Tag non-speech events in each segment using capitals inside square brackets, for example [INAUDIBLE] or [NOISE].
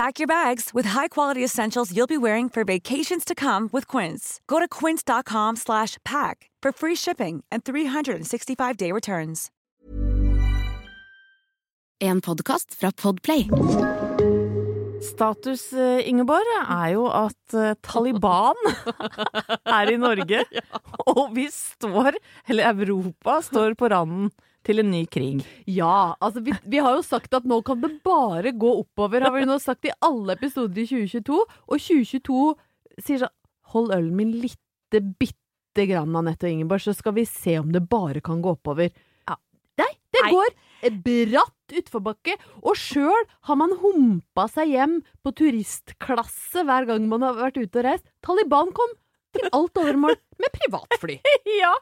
Pack your bags with high-quality essentials you'll be wearing for vacations to come with Quince. Go to quince.com slash pack for free shipping and 365-day returns. En podcast fra Podplay. Status, eh, Ingeborg, er jo at eh, Taliban [LAUGHS] er i Norge. Og vi står, eller Europa står på randen til en ny krig. Ja, altså vi, vi har jo sagt at nå kan det bare gå oppover, har vi nå sagt i alle episoder i 2022. Og 2022 sier sånn Hold ølen min lite bitte grann, Anette og Ingeborg, så skal vi se om det bare kan gå oppover. Ja. Nei, det Nei. går bratt utforbakke, og sjøl har man humpa seg hjem på turistklasse hver gang man har vært ute og reist. Taliban kom til alt overmål med privatfly. [LAUGHS] ja,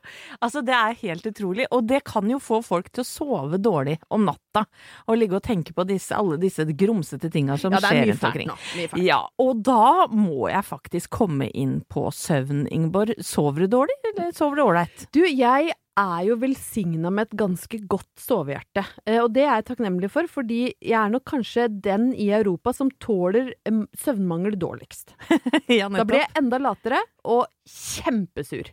altså det er helt utrolig. Og det kan jo få folk til å sove dårlig om natta. Og ligge og tenke på disse, alle disse grumsete tinga som Ja, det er skjer rundt omkring. nå, mye fælt. Ja, og da må jeg faktisk komme inn på søvn, Ingeborg. Sover du dårlig, eller sover du ålreit? Du, jeg er jo velsigna med et ganske godt sovehjerte, eh, og det er jeg takknemlig for, fordi jeg er nok kanskje den i Europa som tåler søvnmangel dårligst. [LAUGHS] ja, Da blir jeg enda latere og kjempesur.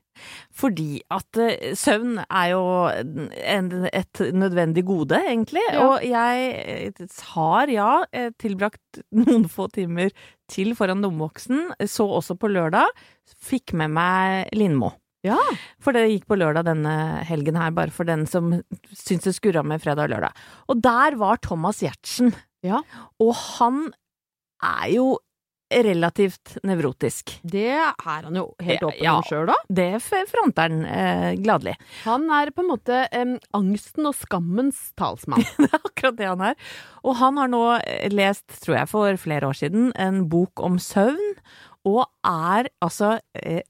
Fordi at eh, søvn er jo en, et nødvendig gode, egentlig. Ja. Og jeg eh, har, ja, tilbrakt noen få timer til foran lommeboksen. Så også på lørdag. Fikk med meg Lindmo. Ja. For det gikk på lørdag denne helgen her, bare for den som syns det skurra med fredag og lørdag. Og der var Thomas Giertsen. Ja. Og han er jo relativt nevrotisk. Det er han jo helt åpen ja. om sjøl, da. Det fronter han eh, gladelig. Han er på en måte eh, angsten og skammens talsmann. [LAUGHS] Det er akkurat det han er. Og han har nå eh, lest, tror jeg for flere år siden, en bok om søvn, og er altså eh,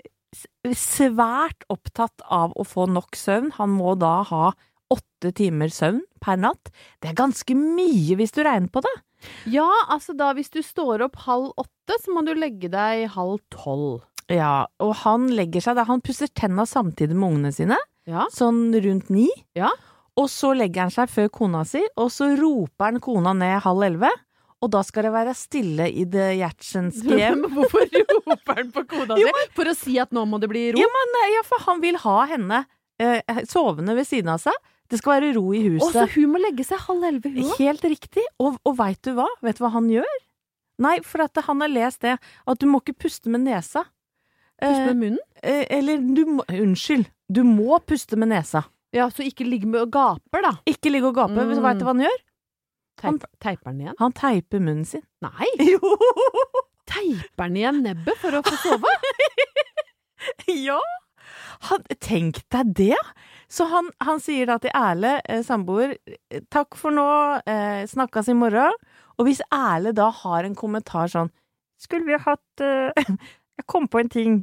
svært opptatt av å få nok søvn. Han må da ha åtte timer søvn per natt. Det er ganske mye hvis du regner på det. Ja, altså da hvis du står opp halv åtte, så må du legge deg halv tolv. Ja, og han legger seg da, han pusser tenna samtidig med ungene sine, Ja. sånn rundt ni. Ja. Og så legger han seg før kona si, og så roper han kona ned halv elleve. Og da skal det være stille i det Gjertsens [LAUGHS] hjem. Hvorfor roper han på kona si? For å si at nå må det bli ro? Ja, men, eh, ja, for han vil ha henne eh, sovende ved siden av seg. Det skal være ro i huset. Og så hun må legge seg halv elleve, hun òg? Helt riktig. Og, og veit du hva? Vet du hva han gjør? Nei, for at han har lest det, at du må ikke puste med nesa. Puste Eh, med munnen? eh, eller du må Unnskyld. Du må puste med nesa. Ja, så ikke ligge med og gaper, da. Ikke ligge og gape. Mm. Veit du hva han gjør? Han- Teiper, den igjen? Han teiper munnen sin. Nei! [LAUGHS] Jo! Teiper den igjen nebbet for å få sove? [LAUGHS] ja! Han, tenk deg det! Så han, han sier da til Erle, eh, samboer, eh, takk for nå, eh, snakkes i morgen. Og hvis Erle da har en kommentar sånn Skulle vi hatt eh, [LAUGHS] Jeg kom på en ting.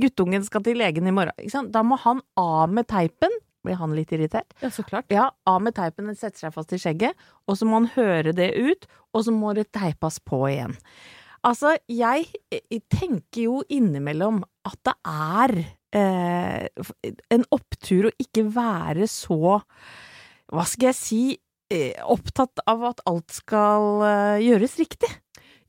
Guttungen skal til legen i morgen. Da må han av med teipen. Blir han litt irritert? Ja, så klart. Ja, av med teipen, den setter seg fast i skjegget, og så må han høre det ut, og så må det teipes på igjen. Altså, jeg, jeg tenker jo innimellom at det er eh, en opptur å ikke være så Hva skal jeg si eh, opptatt av at alt skal eh, gjøres riktig.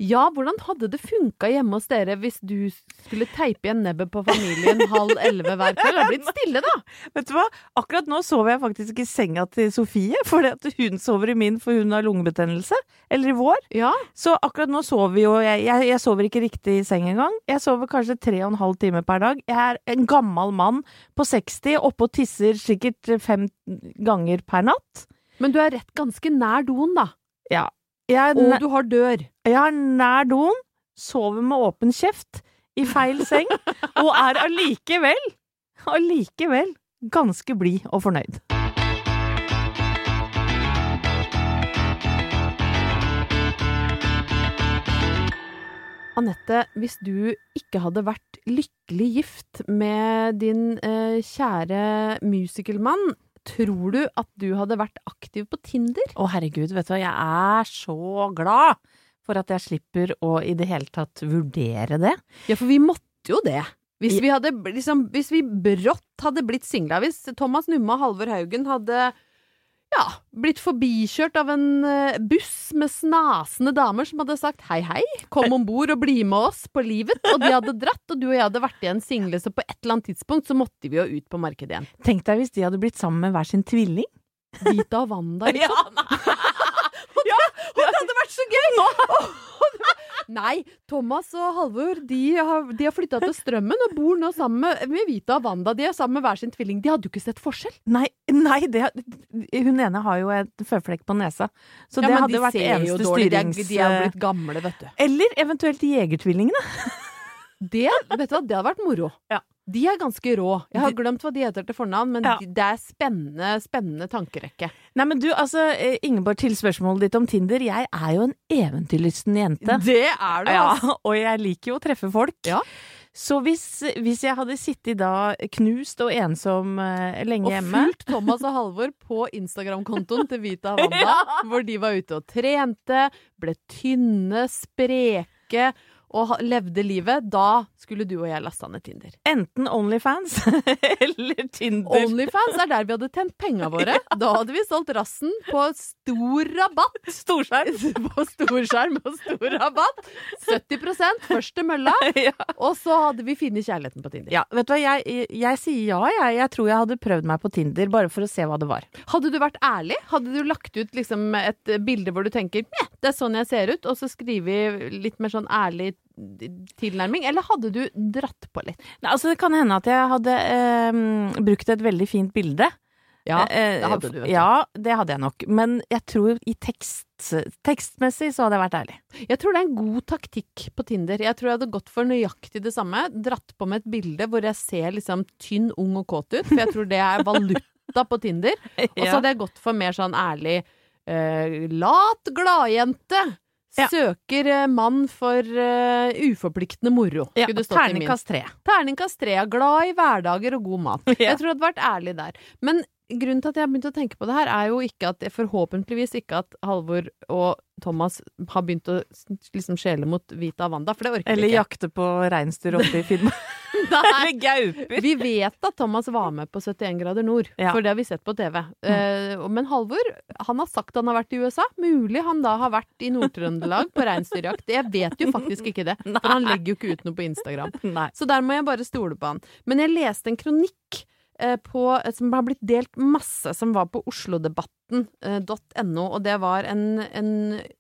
Ja, hvordan hadde det funka hjemme hos dere hvis du skulle teipe igjen nebbet på familien halv elleve hver kveld? Det er blitt stille, da. Vet du hva? Akkurat nå sover jeg faktisk i senga til Sofie, fordi at hun sover i min for hun har lungebetennelse. Eller i vår. Ja. Så akkurat nå sover vi jo jeg, jeg, jeg sover ikke riktig i seng engang. Jeg sover kanskje tre og en halv time per dag. Jeg er en gammel mann på 60, oppe og tisser sikkert fem ganger per natt. Men du er rett ganske nær doen, da. Ja. Jeg, Og du har dør. jeg er nær doen, sover med åpen kjeft, i feil seng, og er allikevel, allikevel ganske blid og fornøyd. Anette, hvis du ikke hadde vært lykkelig gift med din eh, kjære musicalmann, tror du at du hadde vært aktiv på Tinder? Å herregud, vet du hva, jeg er så glad for at jeg slipper å i det hele tatt vurdere det. Ja, for vi måtte jo det. Hvis vi, hadde, liksom, hvis vi brått hadde blitt singla, hvis Thomas Numme og Halvor Haugen hadde ja, blitt forbikjørt av en eh, buss med snasende damer som hadde sagt hei, hei, kom om bord og bli med oss på livet, og de hadde dratt, og du og jeg hadde vært igjen single, så på et eller annet tidspunkt så måtte vi jo ut på markedet igjen. Tenk deg hvis de hadde blitt sammen med hver sin tvilling. Vita og Wanda, liksom. [LAUGHS] Ja, Det [LAUGHS] hadde vært så gøy! Nei, Thomas og Halvor de har, de har flytta til Strømmen og bor nå sammen med, med Vita og Wanda. De er sammen med hver sin tvilling. De hadde jo ikke sett forskjell. Nei, nei det, hun ene har jo et føflekk på nesa, så det hadde de vært eneste styrings... De er-. De er blitt gamle, vet du. Eller eventuelt Jegertvillingene. Det, vet du hva, det hadde vært moro. Ja. De er ganske rå. Jeg har glemt hva de heter til fornavn, men Ja. det er spennende, spennende tankerekke. Nei, men du, altså, eh, Ingeborg, til spørsmålet ditt om Tinder. Jeg er jo en eventyrlysten jente. Det er det, Ja, [LAUGHS] og jeg liker jo å treffe folk. Ja. Så hvis, hvis jeg hadde sittet da knust og ensom eh, lenge Og hjemme fulgt Thomas og Halvor på Instagram-kontoen til Vita Havanda, [LAUGHS] ja. hvor de var ute og trente, ble tynne, spreke og levde livet, da skulle du og jeg lasta ned Tinder. Enten Onlyfans [LAUGHS] eller Tinder. Onlyfans er der vi hadde tjent penga våre. [LAUGHS] Da hadde vi solgt rassen på stor rabatt. Storskjerm. [LAUGHS] På storskjerm og stor rabatt. 70 først til mølla. ja. Og så hadde vi funnet kjærligheten på Tinder. ja, vet du hva, jeg, jeg sier ja, jeg. Jeg tror jeg hadde prøvd meg på Tinder, bare for å se hva det var. Hadde du vært ærlig? Hadde du lagt ut liksom et bilde hvor du tenker «Nja, det er sånn jeg ser ut, og så skrive litt mer sånn ærlig tilnærming, eller hadde du dratt på litt? Nei, altså, det kan hende at jeg hadde eh, brukt et veldig fint bilde. Ja, Eh, det hadde du, vet. Ja, det hadde jeg nok. Men jeg tror i tekst, tekstmessig så hadde jeg vært ærlig. Jeg tror det er en god taktikk på Tinder. Jeg tror jeg hadde gått for nøyaktig det samme. Dratt på med et bilde hvor jeg ser liksom tynn, ung og kåt ut, for jeg tror det er valuta på Tinder. [LAUGHS] Og så hadde jeg gått for mer sånn ærlig eh, lat gladjente. Ja. Søker eh, mann for uh, uforpliktende moro. Ja. Terningkast tre. Terningkast tre. Glad i hverdager og god mat. [LAUGHS] Ja. Jeg tror jeg hadde vært ærlig der. Men grunnen til at jeg har begynt å tenke på det her, er jo ikke at forhåpentligvis ikke at Halvor og Thomas har begynt å liksom skjele mot Vita Wanda, for det orker Eller vi ikke. jakte på reinsdyr oppe i Finnmark. [LAUGHS] [LAUGHS] Eller gauper. Vi vet at Thomas var med på 71 grader nord, Ja. for det har vi sett på TV. Mm. men Halvor han har sagt han har vært i USA. Mulig han da har vært i Nord-Trøndelag på reinsdyrjakt. Jeg vet jo faktisk ikke det, [LAUGHS] for han legger jo ikke ut noe på Instagram. Nei. Så der må jeg bare stole på han. Men jeg leste en kronikk eh, på, som har blitt delt masse, som var på oslodebatten.no, og det var en, en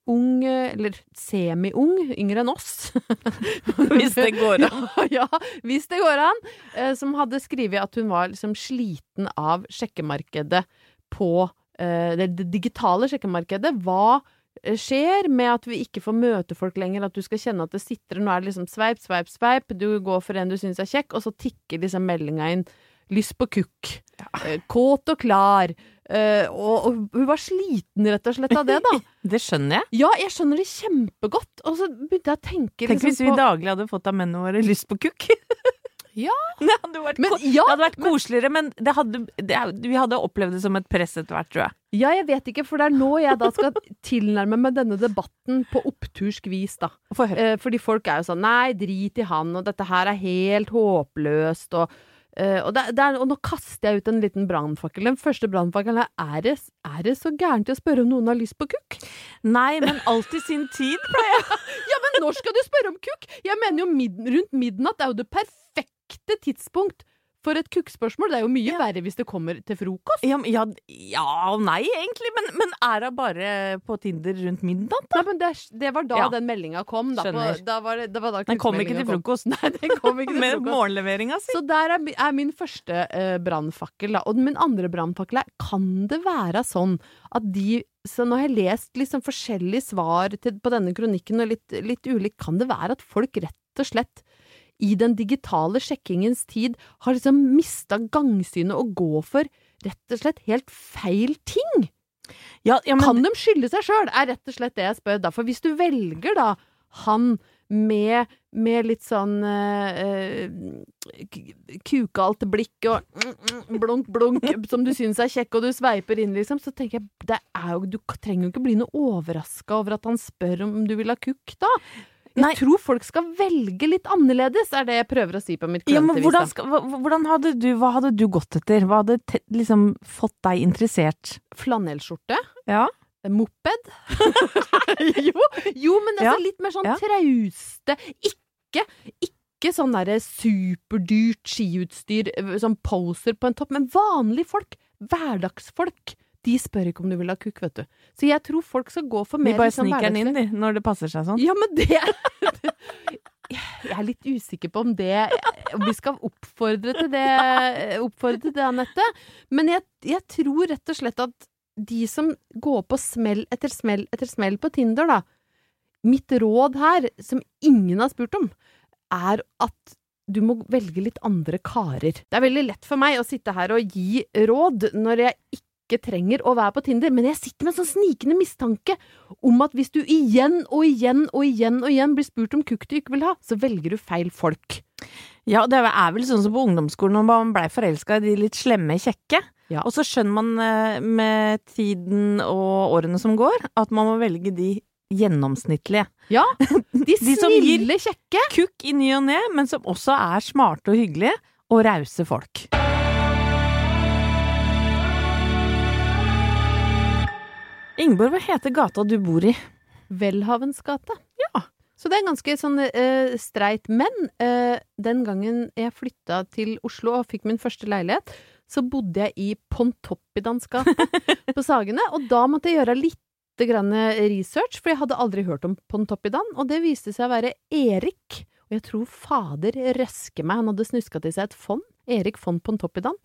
ung, eh, eller semi-ung, yngre enn oss [LAUGHS] Hvis det går an. [LAUGHS] ja, ja, hvis det går an, eh, som hadde skrevet at hun var liksom sliten av sjekkemarkedet på eh, det, digitale sjekkemarkedet. Hva eh, skjer med at vi ikke får møte folk lenger, at du skal kjenne at det sitter Nå er det liksom sveip, sveip, sveip, du går for en du syns er kjekk, og så tikker liksom meldinga inn lyst på kukk, ja. kåt og klar. Uh, og, og hun var sliten rett og slett av det, da. [LAUGHS] Det skjønner jeg. Ja, jeg skjønner det kjempegodt. Og så begynte jeg å tenke Tenk liksom hvis vi på daglig hadde fått av mennene våre lyst på kukk. [LAUGHS] Ja. Det hadde vært, Men ja, det hadde vært koseligere, men det hadde, det, vi hadde opplevd det som et press etter hvert, tror jeg. Ja, jeg vet ikke, for det er nå jeg da skal tilnærme meg denne debatten på opptursk vis, da. For. Eh, fordi folk er jo sånn nei, drit i han, og dette her er helt håpløst, og Eh, og, der, det er, og nå kaster jeg ut en liten brannfakkel. Den første brannfakkelen er er det, er det så gærent å spørre om noen har lyst på kukk? Nei, men alt i sin tid, pleier jeg. [LAUGHS] Ja, men når skal du spørre om kukk? Jeg mener jo mid rundt midnatt er jo det perfekte tidspunkt for et kukkspørsmål. Det er jo mye verre hvis det kommer til frokost. Ja, ja, ja og nei, egentlig. Men, men er hun bare på Tinder rundt midnatt? Nei, men det, det var da Ja. den meldinga kom. Da, på, da var det, det var da Den kom ikke til frokost. [LAUGHS] Nei, den kom ikke til Med morgenleveringa si. Så der er, er min første uh, brannfakkel. da. Og min andre brannfakkel er kan det være sånn at de så nå har jeg lest liksom forskjellige svar til, på denne kronikken, og litt, litt ulikt. Kan det være at folk rett og slett i den digitale sjekkingens tid har liksom mista gangsynet og gå for rett og slett helt feil ting? Ja, ja, men, Kan de skylde seg sjøl, er rett og slett det jeg spør. Da. For hvis du velger da han med, med litt sånn eh, kukalt blikk og blunk, blunk, som du syns er kjekk, og du sveiper inn, liksom, så tenker jeg det jo, du trenger jo ikke bli noe overraska over at han spør om du vil ha kukk, da. Jeg Nei. tror folk skal velge litt annerledes, er det jeg prøver å si på mitt ja, men hvordan, skal, hva, hvordan hadde du, hva hadde du gått etter? Hva hadde te, liksom fått deg interessert? Flanellskjorte. Ja. Moped? [LAUGHS] jo, jo, men altså Ja. litt mer sånn Ja. trauste. Ikke, ikke sånn derre superdyrt skiutstyr, som sånn poser på en topp, men vanlige folk. Hverdagsfolk. De spør ikke om du vil ha kukk, vet du. Så jeg tror folk skal gå for De mer bare liksom sniker den inn, de, når det passer seg sånn. Ja, men det [LAUGHS] Jeg er litt usikker på om det Om vi skal oppfordre til det, oppfordre til det, Anette. Men jeg, jeg tror rett og slett at de som går på smell etter smell etter smell på Tinder, da Mitt råd her, som ingen har spurt om, er at du må velge litt andre karer. Det er veldig lett for meg å sitte her og gi råd når jeg ikke trenger å være på Tinder, men jeg sitter med en sånn snikende mistanke om at hvis du igjen og igjen og igjen og igjen blir spurt om kukk du ikke vil ha, så velger du feil folk. Ja, det er vel sånn som på ungdomsskolen når man blei forelska i de litt slemme kjekke. Ja. Og så skjønner man eh, med tiden og årene som går, at man må velge de gjennomsnittlige. Ja, [LAUGHS] de De som gir- kjekke. Kukk i ny og ne, men som også er smarte og hyggelige, og rause folk. Ingeborg, hva heter gata du bor i? Welhavens gate. Ja. Så det er ganske sånn eh, streit. Men eh, den gangen jeg flytta til Oslo og fikk min første leilighet, så bodde jeg i Pontoppidans gate [LAUGHS] på Sagene. Og da måtte jeg gjøre litt grann research, for jeg hadde aldri hørt om Pontoppidan. Og det viste seg å være Erik. Og jeg tror fader røske meg, han hadde snuska til seg et fond. Erik von Pontoppidan.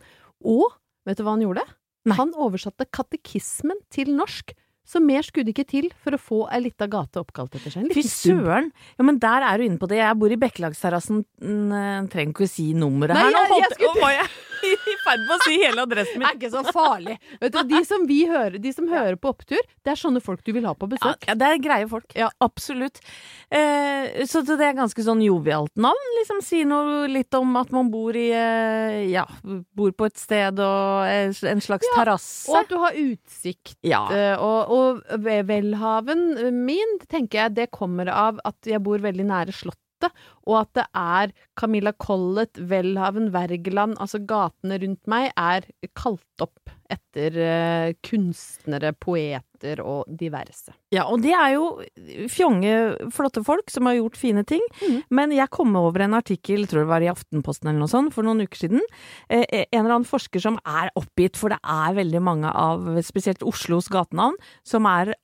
Og vet du hva han gjorde? Nei. Han oversatte katekismen til norsk. Så mer skulle det ikke til for å få ei lita gate oppkalt etter seg. Fy søren! Ja, men der er du inne på det. Jeg bor i Bekkelagsterrassen. Mm, trenger ikke å si nummeret her. Nå jeg- jeg skulle- [LAUGHS] i ferd med å si hele adressen min. Det er ikke så farlig. Vet du, de som vi hører, de som hører på opptur, det er sånne folk du vil ha på besøk. ja, det er greie folk. Ja. Absolutt. Eh, så det er ganske sånn jovialt navn. Liksom sier noe litt om at man bor i eh, Ja, bor på et sted og en slags Ja, terrasse. Og at du har utsikt. Ja. Eh, og, og velhaven min, tenker jeg, det kommer av at jeg bor veldig nære Slottet. Og at det er Camilla Collett, Welhaven, Wergeland Altså gatene rundt meg er kalt opp etter uh, kunstnere, poeter og diverse. Ja, og det er jo fjonge, flotte folk som har gjort fine ting. Mm. Men jeg kom over en artikkel, tror det var i Aftenposten eller noe sånt, for noen uker siden. Eh, en eller annen forsker som er oppgitt, for det er veldig mange av spesielt Oslos gatenavn som er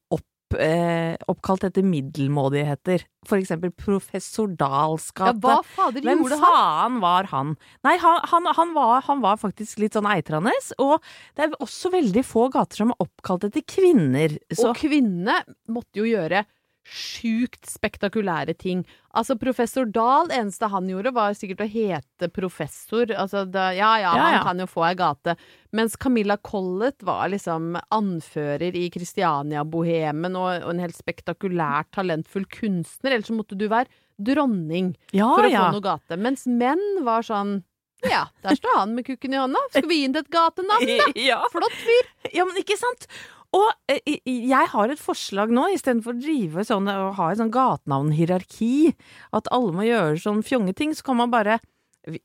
opp, eh, oppkalt etter middelmådigheter. For eksempel Professor Dahls Ja, hva fader Hvem gjorde han? faen var han? Nei, han, han, han, var, han var faktisk litt sånn eitrende, og det er også veldig få gater som er oppkalt etter kvinner. Så Og kvinnene måtte jo gjøre sjukt spektakulære ting. Altså, professor Dahl, eneste han gjorde, var sikkert å hete professor. Altså, det, ja, ja, Ja, han ja. kan jo få ei gate. Mens Camilla Collett var liksom anfører i Kristiania-bohemen og, og en helt spektakulært talentfull kunstner. Ellers så måtte du være dronning ja, for å få noe gate. Mens menn var sånn Ja, der står han med kukken i hånda. Skal vi gi ham et gatenavn, da? [LAUGHS] Ja. Flott fyr. ja, men ikke sant? Og eh, jeg har et forslag nå, istedenfor å drive sånn og ha et sånn gatenavnhierarki, at alle må gjøre sånn fjongeting, så kan man bare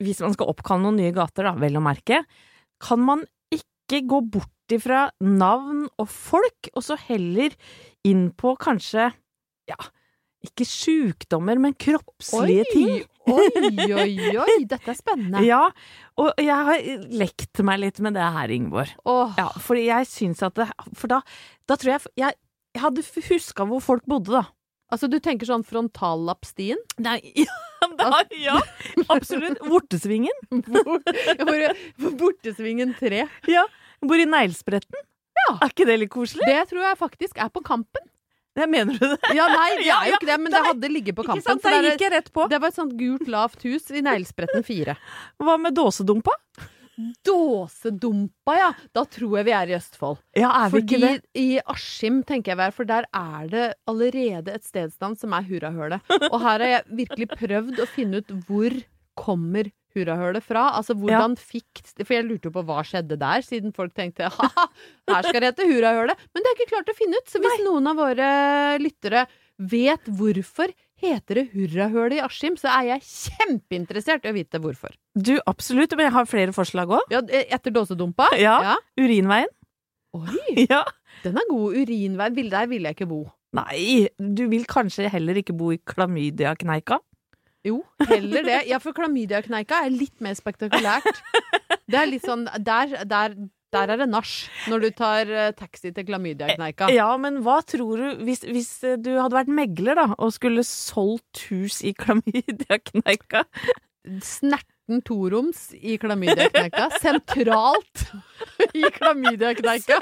hvis man skal oppkalle noen nye gater, da, vel å merke, kan man ikke gå bort ifra navn og folk, og så heller inn på kanskje, ja, ikke sjukdommer, men kroppslige ting. Oi, [LAUGHS] oi, oi, dette er spennende. Ja, og jeg har lekt meg litt med det her, Ingeborg. Oh. Ja, fordi jeg syns at det For da, da tror jeg jeg, jeg hadde huska hvor folk bodde, da. altså, du tenker sånn frontallappstien? Nei, [LAUGHS] ja, da, ja absolutt. Vortesvingen. [LAUGHS] Bortesvingen 3. Ja. Bor i neglespretten. Ja. Er ikke det litt koselig? Det tror jeg faktisk er på Kampen. [LAUGHS] Det mener du det? Ja, nei, det [LAUGHS] er jo ikke det, men det hadde ligget på Ikke Kampen. sant? det gikk jeg rett på. Det var et sånt gult, lavt hus i Neglespretten 4. Hva med dåsedumpa? Dåsedumpa, ja! Da tror jeg vi er i Østfold. Ja, er vi Fordi ikke det? i Askim tenker jeg vi er, for der er det allerede et stedsnavn som er Hurrahølet. Og her har jeg virkelig prøvd å finne ut hvor kommer Hurrahølet fra? Altså hvordan fikk For jeg lurte jo på hva skjedde der, siden folk tenkte ha her skal det hete Hurrahølet. Men det er ikke klart å finne ut. Så hvis noen av våre lyttere vet hvorfor heter det Hurrahølet i Askim, så er jeg kjempeinteressert i å vite hvorfor. Du, absolutt. Men jeg har flere forslag òg. Ja, etter dåsedumpa? [LAUGHS] Ja. Urinveien. Oi, [LAUGHS] Ja. den er god. Urinveien. Der vil jeg ikke bo. Nei, du vil kanskje heller ikke bo i klamydia-kneika? Jo, heller det. Ja, for klamydia-kneika er litt mer spektakulært. Det er litt sånn Der, der, der er det nach når du tar eh, taxi til klamydia-kneika. Ja, men hva tror du hvis, hvis eh, du hadde vært megler, da, og skulle solgt hus i klamydia-kneika? Snerten toroms i klamydia-kneika. Sentralt i klamydia-kneika.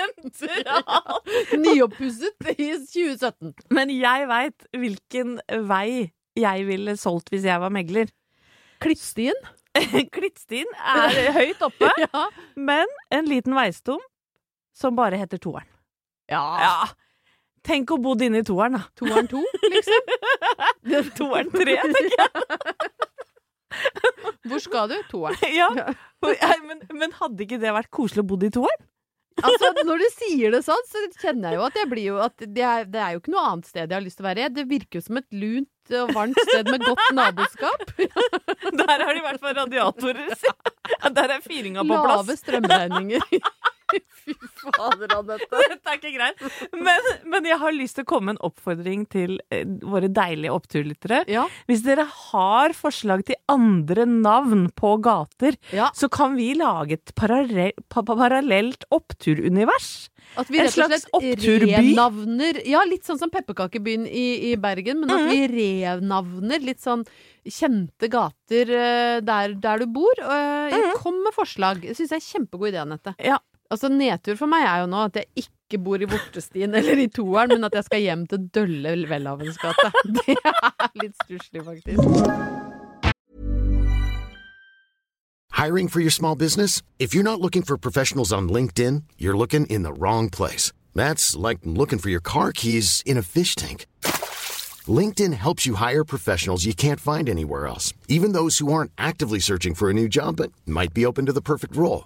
Nyoppusset i 2017. Men jeg veit hvilken vei jeg ville solgt hvis jeg var megler. Klittstien? [LAUGHS] Klittstien er høyt oppe, [LAUGHS] Ja. men en liten veistum som bare heter toeren. ja. Ja. Tenk å bo inne i toeren, da. Toeren to, liksom. [LAUGHS] Toeren tre, tenker jeg. Hvor skal du? Toeren. Ja. Men, men hadde ikke det vært koselig å bo i toeren? Altså, når du sier det sånn, så kjenner jeg jo at jo at det er, det er jo ikke noe annet sted jeg har lyst til å være. Det virker jo som et lunt og varmt sted med godt naboskap. [LAUGHS] Der har de i hvert fall radiatorer. Der er fyringa på plass. Lave strømregninger. [LAUGHS] [LAUGHS] Fy fader, Anette. [LAUGHS] Dette er ikke greit. Men, men jeg har lyst til å komme med en oppfordring til eh, våre deilige oppturlyttere. Ja, Hvis dere har forslag til andre navn på gater, ja. så kan vi lage et parallell, pa pa- parallelt oppturunivers. At vi En rett og slett oppturby. renavner Ja, litt sånn som pepperkakebyen i, i Bergen, men at vi Mhm. renavner litt sånn kjente gater eh, der, der du bor. Uh, Kom med forslag. Det syns jeg er kjempegod idé, Anette. Ja. Altså, nedtur for meg er jo nå at jeg ikke bor i Vortestien eller i Toeren, men at jeg skal hjem til dølle Welhavens gate. [LAUGHS] Det er litt stusslig, faktisk. Hiring for your small business? If you're not looking for professionals on LinkedIn, you're looking in the wrong place. That's like looking for your car keys in a fish tank. LinkedIn helps you hire professionals you can't find anywhere else, even those who aren't actively searching for a new job but might be open to the perfect role.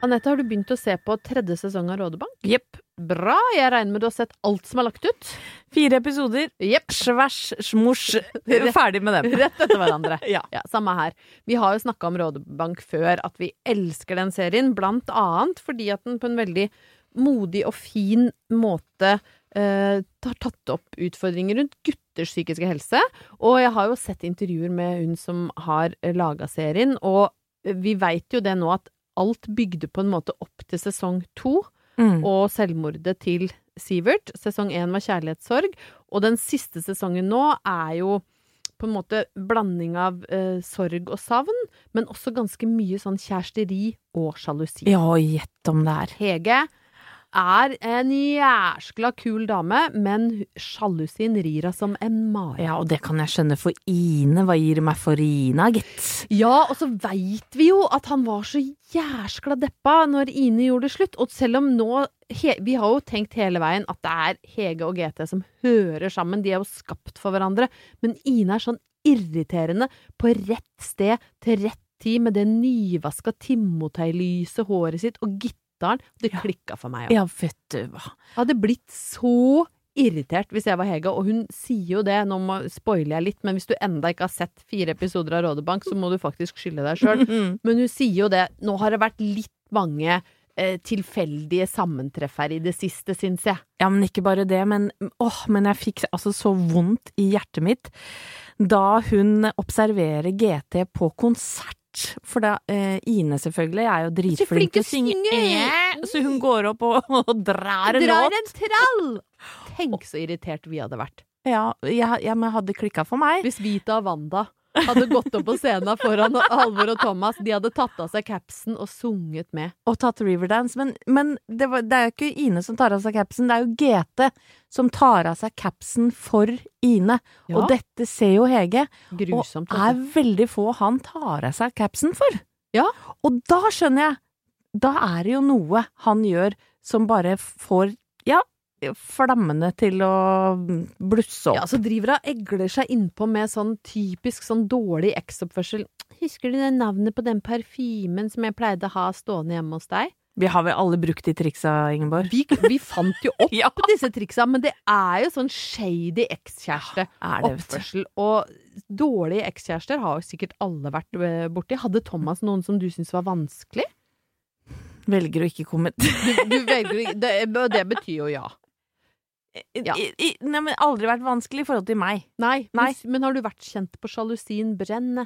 Anette, har du begynt å se på tredje sesong av Rådebank? Jepp. Bra! Jeg regner med du har sett alt som er lagt ut? Fire episoder. Jepp. Svers, smosj. Ferdig med dem. Rett etter hverandre. [LAUGHS] Ja. Ja, samme her. Vi har jo snakka om Rådebank før, at vi elsker den serien, blant annet fordi at den på en veldig modig og fin måte eh, har tatt opp utfordringer rundt gutters psykiske helse. Og jeg har jo sett intervjuer med hun som har eh, laga serien, og vi veit jo det nå at alt bygde på en måte opp til sesong to Mm. og selvmordet til Sivert. Sesong én var kjærlighetssorg, og den siste sesongen nå er jo på en måte blanding av eh, sorg og savn, men også ganske mye sånn kjæresteri og sjalusi. Ja, gjett om det er. Hege er en jæskla kul dame, men sjalusien rir henne som en mare. Ja, og det kan jeg skjønne for Ine. Hva gir det meg for Ina, gitt? Ja, og så veit vi jo at han var så jæskla deppa når Ine gjorde det slutt. Og selv om nå he, Vi har jo tenkt hele veien at det er Hege og GT som hører sammen. De er jo skapt for hverandre. Men Ine er sånn irriterende på rett sted til rett tid med det nyvaska Timotei-lyse håret sitt og gitaren. Det Ja. klikka for meg òg. Ja, vet du hva. Jeg hadde blitt så irritert hvis jeg var Hege, og hun sier jo det, nå må, spoiler jeg litt, men hvis du enda ikke har sett fire episoder av Rådebank, så må du faktisk skylde deg sjøl. [LAUGHS] Men hun sier jo det, nå har det vært litt mange eh, tilfeldige sammentreff her i det siste, syns jeg. Ja, men ikke bare det, men åh, men jeg fikk altså så vondt i hjertet mitt da hun observerer GT på konsert. For da, eh, Ine selvfølgelig er jo dritflink til å synge, synge! Eh, så hun går opp og, [LAUGHS] og drar en Drar låt. en trall! Tenk så irritert vi hadde vært. Ja, jeg, ja, men hadde klikka for meg. Hvis Vita og Wanda hadde gått opp på scenen foran Halvor og Thomas, de hadde tatt av seg capsen og sunget med. og tatt Riverdance, men, men det, var, det er jo ikke Ine som tar av seg capsen, det er jo GT som tar av seg capsen for Ine. Ja. Og dette ser jo Hege, Grusomt. og er altså. veldig få han tar av seg capsen for. Ja. Og da skjønner jeg, da er det jo noe han gjør som bare får, ja, flammene til å blusse opp. Ja, så driver hun egler seg innpå med sånn typisk sånn dårlig eksoppførsel. Husker du det navnet på den parfymen som jeg pleide å ha stående hjemme hos deg? Vi har vel alle brukt de triksa, Ingeborg? Vi, vi fant jo [LAUGHS] opp Ja. disse triksa, men det er jo sånn shady ekskjæreste. Er det, vet du. Oppførsel. Og dårlige ekskjærester har jo sikkert alle vært eh, borti. Hadde Thomas noen som du syntes var vanskelig? Velger å ikke kommentere. Du, du velger det, det betyr jo ja. Ja. I- i- Nei, men aldri vært vanskelig i forhold til meg. Nei, Nei. Men, men har du vært kjent på sjalusien brenne?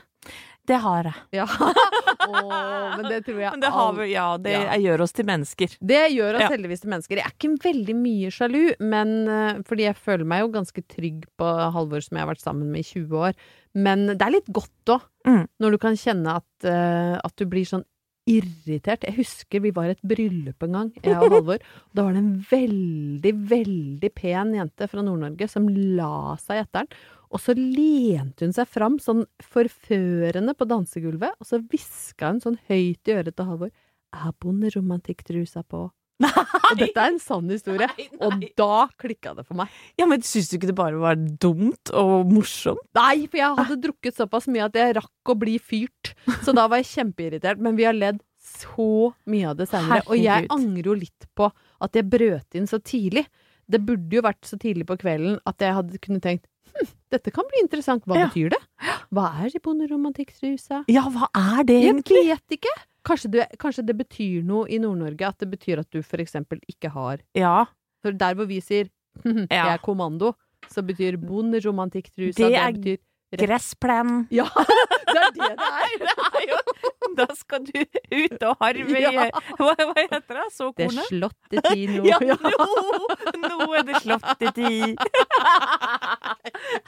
Det har jeg. Ja. [LAUGHS] oh, men det tror jeg det har ja, det Ja. gjør oss til mennesker. Det gjør oss Ja. heldigvis til mennesker. Jeg er ikke veldig mye sjalu, men eh, fordi jeg føler meg jo ganske trygg på Halvor som jeg har vært sammen med i 20 år. Men det er litt godt òg, Mm. når du kan kjenne at, eh, at du blir sånn irritert. Jeg husker vi var i et bryllup en gang, jeg og Halvor. og Da var det en veldig, veldig pen jente fra Nord-Norge som la seg etter den. Og så lente hun seg fram sånn forførende på dansegulvet, og så hviska hun sånn høyt i øret til Halvor. Er bonderomantikktrusa på? Og dette er en sann historie. Nei, nei. Og da klikka det for meg. Ja, men syns du ikke det bare var dumt og morsomt? Nei, for jeg hadde drukket såpass mye at jeg rakk å bli fyrt. Så da var jeg kjempeirritert. Men vi har ledd så mye av det seinere. Og jeg angrer jo litt på at jeg brøt inn så tidlig. Det burde jo vært så tidlig på kvelden at jeg hadde kunne tenkt hm, dette kan bli interessant. Hva Ja. betyr det? Hva er bonderomantikkrusa? Ja, hva er det Jeg egentlig? vet ikke. Kanskje det, kanskje det betyr noe i Nord-Norge? At det betyr at du for eksempel ikke har Ja, For der hvor vi sier [LAUGHS] jeg er kommando, så betyr bonderomantikktrusa Det Det er betyr gressplen. Ja, [LAUGHS] det det er! [LAUGHS] Det er jo Da skal du ut og harve i Ja. [LAUGHS] hva, hva heter det? Det er slåttetid [LAUGHS] nå. Ja, nå, nå er det slått i tid.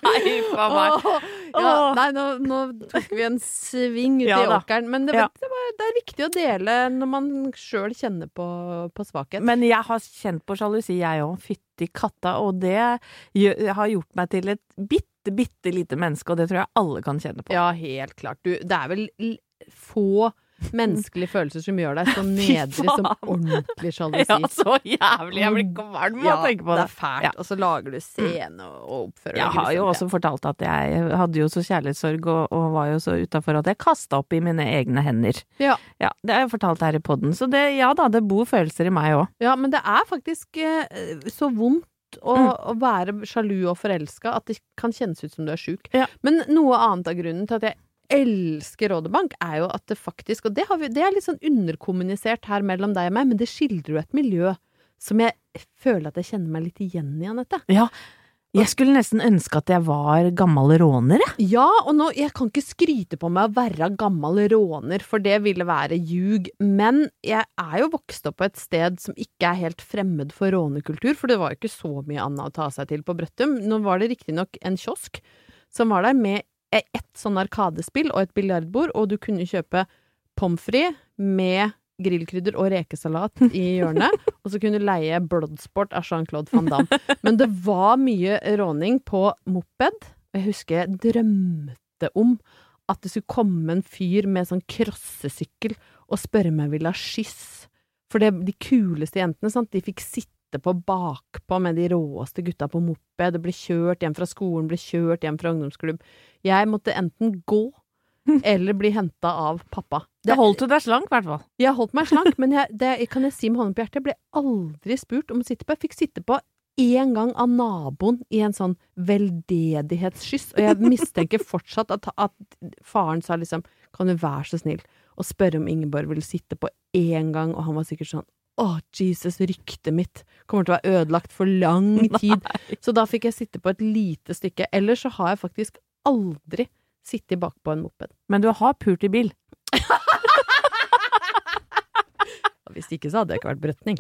Nei, faen meg. Ja, nei, nå, nå tok vi en sving ut Ja i åkeren. Men det, Ja. det, er viktig å dele når man sjøl kjenner på, på svakhet. Men jeg har kjent på sjalusi, jeg òg. Fytti katta. Og det har gjort meg til et bitte, bitte lite menneske, og det tror jeg alle kan kjenne på. Ja, helt klart. Du, det er vel få menneskelige følelser som gjør deg så [LAUGHS] nedrig som ordentlig [LAUGHS] sjalusi. Ja, så jævlig. Jeg blir kvalm av Ja, å tenke på det. det er fælt. Ja. Og så lager du scene og oppfører oppfører Jeg har jo også fortalt at jeg hadde jo så kjærlighetssorg og, og var jo så utafor at jeg kasta opp i mine egne hender. Ja. Ja, Det har jeg fortalt her i poden. Så det, ja da, det bor følelser i meg òg. Ja, men det er faktisk eh, så vondt å, Mm. å være sjalu og forelska at det kan kjennes ut som du er sjuk. Ja. Men noe annet av grunnen til at jeg elsker Rådebank, er jo at det faktisk Og det, har vi, det er litt sånn underkommunisert her mellom deg og meg, men det skildrer jo et miljø som jeg føler at jeg kjenner meg litt igjen i, Anette. Ja. Jeg skulle nesten ønske at jeg var gammel råner, jeg. Ja, og nå, jeg kan ikke skryte på meg å være gammel råner, for det ville være ljug, men jeg er jo vokst opp på et sted som ikke er helt fremmed for rånekultur, for det var jo ikke så mye annet å ta seg til på Brøttum. Nå var det riktignok en kiosk som var der med ett sånn arkadespill og et biljardbord, og du kunne kjøpe pommes frites med grillkrydder og rekesalat i hjørnet, [LAUGHS] og så kunne du leie Bloodsport av Jean-Claude van Damme. Men det var mye råning på moped. og Jeg husker jeg drømte om at det skulle komme en fyr med sånn krossesykkel og spørre om jeg ville ha skyss. For det, de kuleste jentene, sant, de fikk sitte på bakpå med de råeste gutta på moped, og ble kjørt hjem fra skolen, ble kjørt hjem fra ungdomsklubb. Jeg måtte enten gå [LAUGHS] eller bli henta av pappa. Det holdt du deg slank, i hvert fall. Jeg holdt meg slank, men jeg, det kan jeg si med hånden på hjertet, jeg ble aldri spurt om å sitte på. Jeg fikk sitte på én gang av naboen i en sånn veldedighetsskyss, og jeg mistenker fortsatt at, at faren sa liksom kan du være så snill å spørre om Ingeborg ville sitte på én gang, og han var sikkert sånn å, Jesus, ryktet mitt kommer til å være ødelagt for lang [LAUGHS] tid. Så da fikk jeg sitte på et lite stykke. Ellers så har jeg faktisk aldri sittet bakpå en moped. Men du har pult i bil. Hvis ikke så hadde jeg ikke vært brøtning.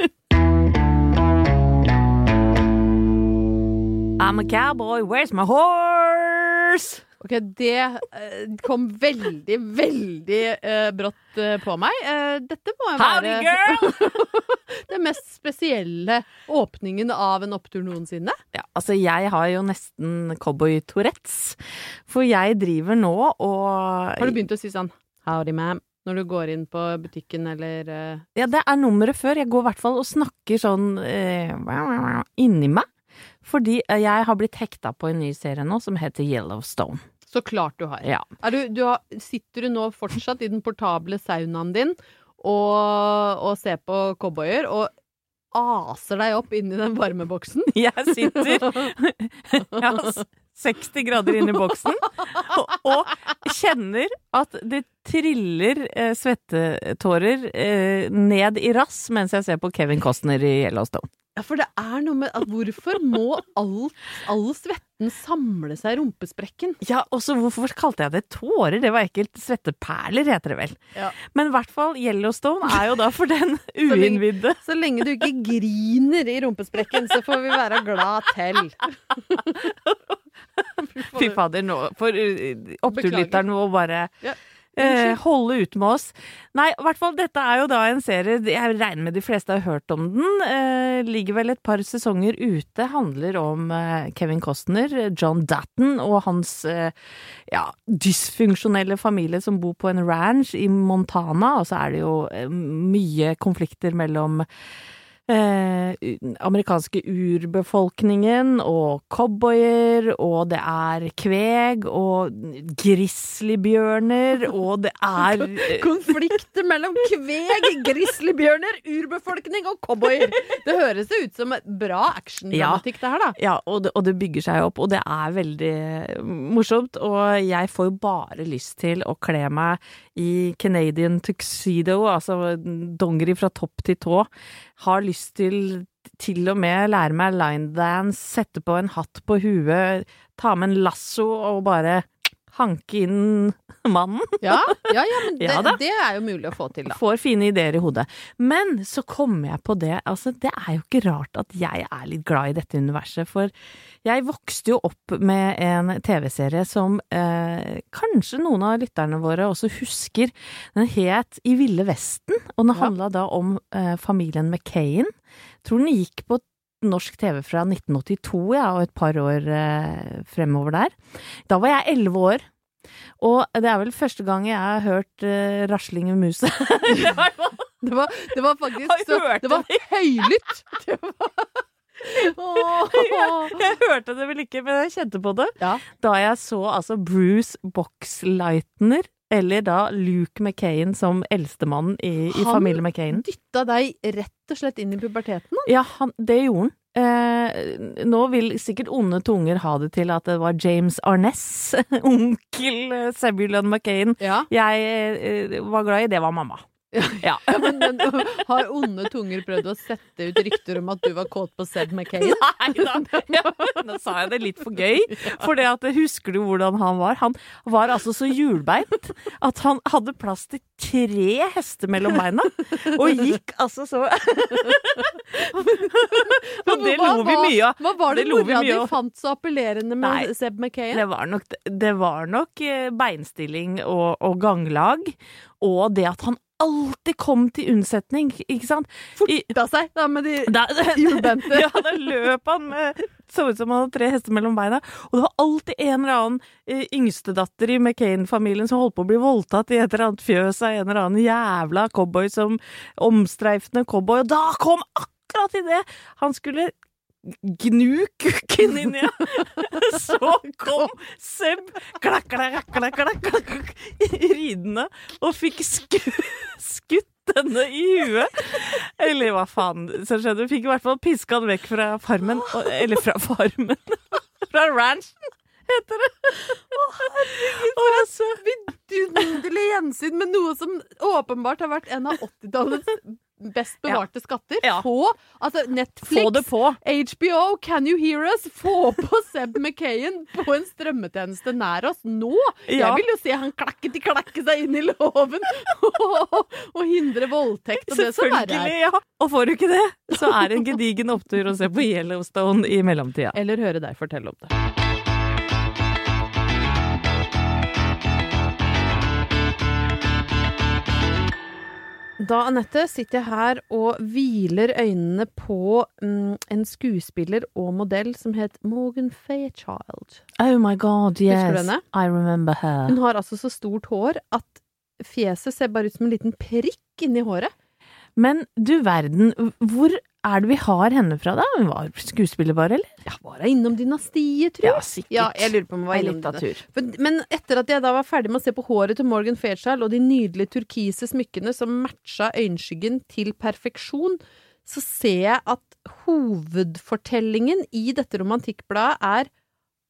I'm a cowboy, where's my horse? Ok, det eh, kom veldig, veldig eh, brått eh, på meg. Eh, dette må jo Howdy, være girl! [LAUGHS] den mest spesielle åpningen av en opptur noensinne. Ja, altså jeg har jo nesten cowboy-tourettes. For jeg driver nå og Har du begynt å si sånn howdy, ma'am, når du går inn på butikken eller uh... Ja, det er nummeret før. Jeg går i hvert fall og snakker sånn uh, inni meg. Fordi eh, jeg har blitt hekta på en ny serie nå som heter Yellowstone. Så klart du har. Ja. Du, du har, sitter du nå fortsatt i den portable saunaen din og, og ser på cowboyer og aser deg opp inn i den varmeboksen? Jeg sitter [LAUGHS] s- 60 grader inn i boksen og, og kjenner at det triller eh, svettetårer eh, ned i rass mens jeg ser på Kevin Costner i Yellowstone. Ja, for det er noe med at hvorfor må all, all svetten samle seg i rumpesprekken? Ja, også hvorfor kalte jeg det tårer? Det var ekkelt. Svetteperler heter det vel. Ja. Men i hvert fall Yellowstone er jo da for den [LAUGHS] uinnvidde. Så, Så lenge du ikke griner i rumpesprekken, så får vi være glad til. [LAUGHS] [LAUGHS] Fy fader, nå for uh, oppturlytteren må bare Ja, eh, holde ut med oss. Nei, i hvert fall, dette er jo da en serie Jeg regner med de fleste har hørt om den. Eh, ligger vel et par sesonger ute. Handler om eh, Kevin Costner, John Datton og hans eh, ja, dysfunksjonelle familie som bor på en ranch i Montana. Og så er det jo eh, mye konflikter mellom eh, amerikanske urbefolkningen og cowboyer, og det er kveg og grizzlybjørner, og det er eh, Konflikter mellom kveg, grizzlybjørner, urbefolkning og cowboyer. Det høres ut som bra actiondramatikk, det her, da. Ja, og det, og det bygger seg opp, og det er veldig morsomt. Og jeg får jo bare lyst til å kle meg i Canadian tuxedo, altså dongeri fra topp til tå. Har lyst til til og med lære meg line dance, sette på en hatt på huet, ta med en lasso og bare hanke inn [LAUGHS] mannen. Ja, ja, ja men [LAUGHS] det, Ja det er jo mulig å få til, da. Får fine ideer i hodet. Men så kommer jeg på det, altså det er jo ikke rart at jeg er litt glad i dette universet, for jeg vokste jo opp med en TV-serie som eh, kanskje noen av lytterne våre også husker. Den het I ville vesten, og den handla da om eh, familien McCain. Tror den gikk på norsk TV fra 1982, ja, og et par år eh, fremover der. Da var jeg elleve år. Og det er vel første gang jeg har hørt eh, rasling i muset. [LAUGHS] Det var, det var faktisk så, Det var høylytt! Det var [LAUGHS] Åh. jeg hørte det vel ikke, men jeg kjente på det. Ja. Da jeg så altså Bruce Boxleitner, eller da Luke McCain som eldstemann i, i Han- McCain. Han Dytta deg rett og slett inn i puberteten. Ja, han, det gjorde han. Eh, nå vil sikkert onde tunger ha det til at det var James Arness, [LAUGHS] onkel Sebulon Zebulon McCain. Ja. Jeg eh, var glad i, det var mamma. Ja. men, men har onde tunger prøvd å sette ut rykter om at du var kåt på Seb McCain? Nei da, ja, nå sa jeg det litt for gøy. For det at, husker du hvordan han var? Han var altså så hjulbeint at han hadde plass til tre hester mellom beina. Og gikk altså så [LAUGHS] Og det lo vi mye av. Hva var det, Det mora di fant så appellerende med Nei. Seb McCain? Det var nok, det var nok eh, beinstilling og, og ganglag, og det at han alltid kom til unnsetning, ikke sant? Forta seg, da med de [LAUGHS] da, [LAUGHS] Hjulbente. ja, da løp han med Så ut som han hadde tre hester mellom beina. Og det var alltid en eller annen eh, yngstedatter i McCain-familien som holdt på å bli voldtatt i et eller annet fjøs av en eller annen jævla cowboy som omstreifende cowboy. Og da kom akkurat i det han skulle gnu kukken inn i [LAUGHS] Så kom Seb klakk, klakk, klakk, klakk, ridende og fikk sku, skutt denne i huet. Eller hva faen som skjedde. Fikk i hvert fall piska han vekk fra farmen. Eller fra farmen. [LAUGHS] Fra ranchen, heter det. Å, herregud, for et vidunderlig gjensyn med noe som åpenbart har vært en av 80-tallets best bevarte skatter. Ja. Få altså Netflix, Få. HBO, Can You Hear Us? Få på [LAUGHS] Seb McKayen på en strømmetjeneste nær oss nå! Ja. Jeg vil jo se han klakketi klakke seg inn i låven og, [LAUGHS] og hindre voldtekt og det som verre er. Selvfølgelig, ja. Og får du ikke det, så er det en gedigen opptur å se på Yellowstone i mellomtida. Eller høre deg fortelle om det. Da, Anette, sitter jeg her og hviler øynene på mm, en skuespiller og modell som het Morgan Fairchild. Oh my god, Husker yes. du henne? I remember her. Hun har altså så stort hår at fjeset ser bare ut som en liten prikk inni håret. Men du verden, hvor er det vi har henne fra da? Hun var skuespiller bare, eller? Ja, var hun innom dynastiet, tror jeg? Ja, sikkert. Ja, jeg lurer på om hun var innom Dynastiet. men etter at jeg da var ferdig med å se på håret til Morgan Fairchild og de nydelige turkise smykkene som matcha øyenskyggen til perfeksjon, så ser jeg at hovedfortellingen i dette romantikkbladet er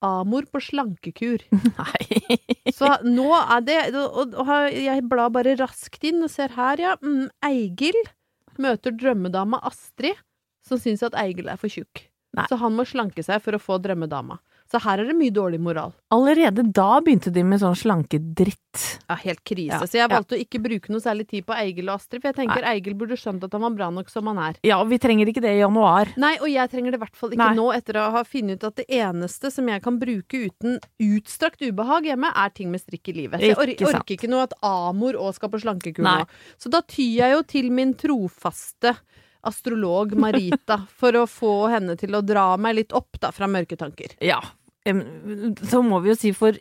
Amor på slankekur. [LAUGHS] Nei. Så nå er det Og, jeg blar bare raskt inn og ser her, ja. Mm, Eigil møter drømmedama Astrid, som syns at Eigil er for tjukk. Så han må slanke seg for å få drømmedama. Så her er det mye dårlig moral. Allerede da begynte de med sånn slankedritt. Ja, helt krise. Ja, Så jeg ja. valgte å ikke bruke noe særlig tid på Eigil og Astrid, for jeg tenker Eigil burde skjønt at han var bra nok som han er. Ja, og vi trenger ikke det i januar. Nei, og jeg trenger det i hvert fall ikke Nei. nå, etter å ha funnet ut at det eneste som jeg kan bruke uten utstrakt ubehag hjemme, er ting med strikk i livet. Så jeg or Ikke orker ikke noe at Amor òg skal på slankekur nå. Så da tyr jeg jo til min trofaste astrolog Marita for å få henne til å dra meg litt opp da fra mørke tanker. Ja. Så må vi jo si for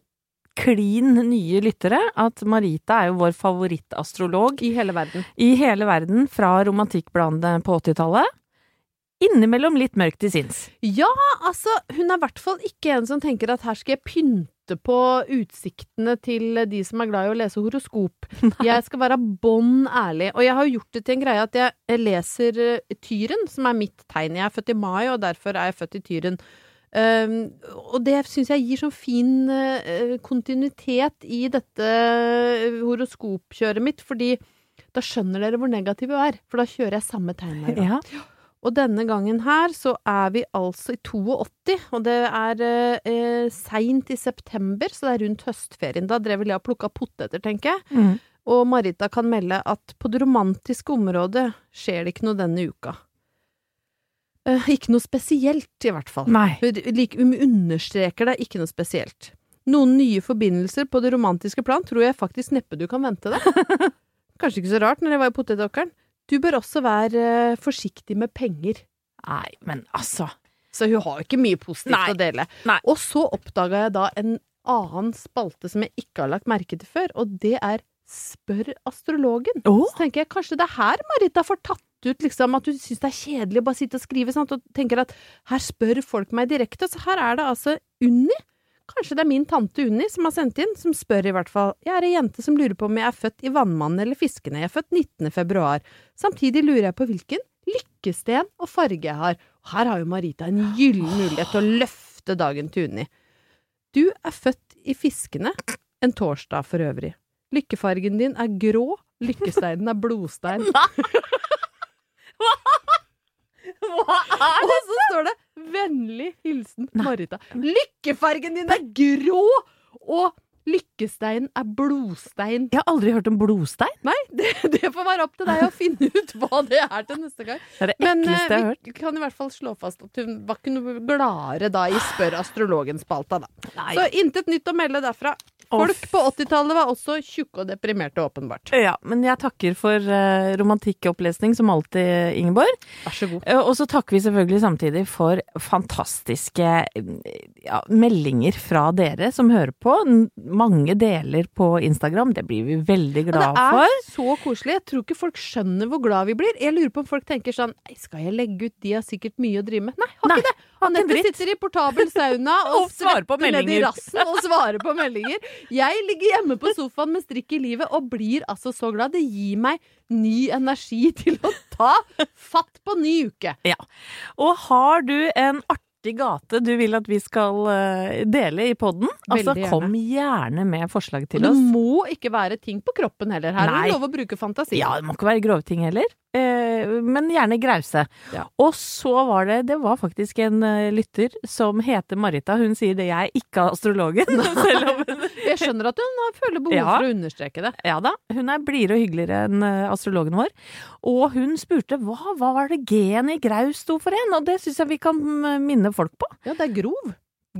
klin nye lyttere at Marita er jo vår favorittastrolog I hele verden. i hele verden fra romantikkbladene på 80-tallet. Innimellom litt mørkt til sinns. Ja, altså, hun er i hvert fall ikke en som tenker at her skal jeg pynte på utsiktene til de som er glad i å lese horoskop. [LAUGHS] Jeg skal være bånn ærlig. Og jeg har gjort det til en greie at jeg leser eh, Tyren, som er mitt tegn. Jeg er født i mai, og derfor er jeg født i Tyren. Um, og det syns jeg gir sånn fin uh, kontinuitet i dette eh, horoskopkjøret mitt, fordi da skjønner dere hvor negativ jeg er. For da kjører jeg samme tegn hver gang. Ja. Og denne gangen her så er vi altså i 82, og det er eh, seint i september, så det er rundt høstferien. Da drev vel jeg og plukka poteter, tenker jeg. Mm. Og Marita kan melde at på det romantiske området skjer det ikke noe denne uka. Eh, ikke noe spesielt, i hvert fall. Nei. Hun, understreker det, ikke noe spesielt. Noen nye forbindelser på det romantiske plan tror jeg faktisk neppe du kan vente deg. [LAUGHS] Kanskje ikke så rart når jeg var i potetåkeren. Du bør også være eh, forsiktig med penger. Nei, men altså Så hun har jo ikke mye positivt Nei. å dele. Nei. Og så oppdaga jeg da en annen spalte som jeg ikke har lagt merke til før, og det er Spør astrologen. Oh. Så tenker jeg kanskje det er her Marita får tatt ut liksom at du syns det er kjedelig å bare sitte og skrive sant? og tenker at her spør folk meg direkte. Så her er det altså Unni. Kanskje det er min tante Unni som har sendt inn, som spør i hvert fall. Jeg er ei jente som lurer på om jeg er født i Vannmannen eller Fiskene. Jeg er født 19. februar. Samtidig lurer jeg på hvilken lykkesten og farge jeg har. Og her har jo Marita en gyllen mulighet til å løfte dagen til Unni. Du er født i Fiskene, en torsdag for øvrig. Lykkefargen din er grå, lykkesteinen er blodstein. [LAUGHS] Hva er Og så står det 'Vennlig hilsen Marita'. Lykkefargen din er grå, og lykkesteinen er blodstein. Jeg har aldri hørt om blodstein. Nei, det, det får være opp til deg å finne ut hva det er til neste gang. Det er det Men jeg har eh, hørt. vi kan i hvert fall slå fast at hun var ikke noe gladere da i Spør astrologen-spalta, da. Nei. Så intet nytt å melde derfra. Folk på 80-tallet var også tjukke og deprimerte, åpenbart. Ja, men jeg takker for uh, romantikkopplesning som alltid, Ingeborg. Vær så god. Eh, Og så takker vi selvfølgelig samtidig for fantastiske eh, ja, meldinger fra dere som hører på. Mange deler på Instagram. Det blir vi veldig glad for. det er for. så koselig. Jeg tror ikke folk skjønner hvor glad vi blir. Jeg lurer på om folk tenker sånn skal jeg legge ut? De har sikkert mye å drive med. Nei, har Nei, ikke det! Anette sitter i portabel sauna [LAUGHS] og, Og svarer på svetter ned i rassen og svarer på meldinger. Jeg ligger hjemme på sofaen med strikk i livet og blir altså så glad. Det gir meg ny energi til å ta fatt på ny uke. Ja. Og har du en artig gate du vil at vi skal eh, dele i podden, altså gjerne. kom gjerne med forslag Og til det oss. må ikke være ting på kroppen heller. Her er det lov å bruke fantasi. Ja, det må ikke være grove ting heller, eh, men gjerne grause. Ja. Og så var det Det var faktisk en eh, lytter som heter Marita. Hun sier det, jeg er ikke astrologen. [LAUGHS] [LAUGHS] Jeg skjønner at hun føler behov Ja. for å understreke det. Ja da, hun er blidere og hyggeligere enn astrologen vår. Og hun spurte hva, hva var det G-en i graus sto for en, og det syns jeg vi kan mm, minne folk på. Ja, det er grov.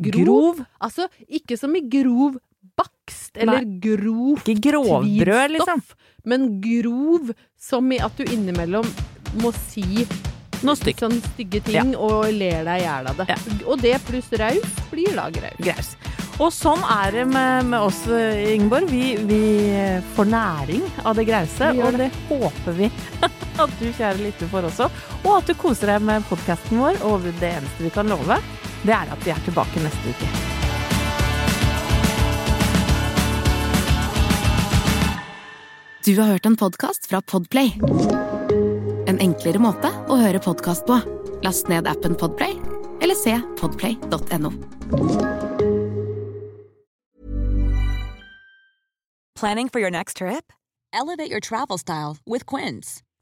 Grov. Altså, ikke som i grov bakst, eller grov Ikke grovbrød, liksom. men grov som i at du innimellom må si Noe stygt. sånn stygge ting og ler deg i hjel av det. Ja. Og det pluss raus blir da graus. Graus. Og sånn er det med, med oss, eh, Ingeborg. Vi, vi får næring av det grause, og det håper vi [LAUGHS] at du, kjære lytter, får også. Og at du koser deg med podkasten vår. Og det eneste vi kan love, det er at vi er tilbake neste uke. Du har hørt en podkast fra Podplay. En enklere måte å høre podkast på. Last ned appen Podplay, eller se podplay.no. Planning for your next trip? Elevate your travel style with Quince.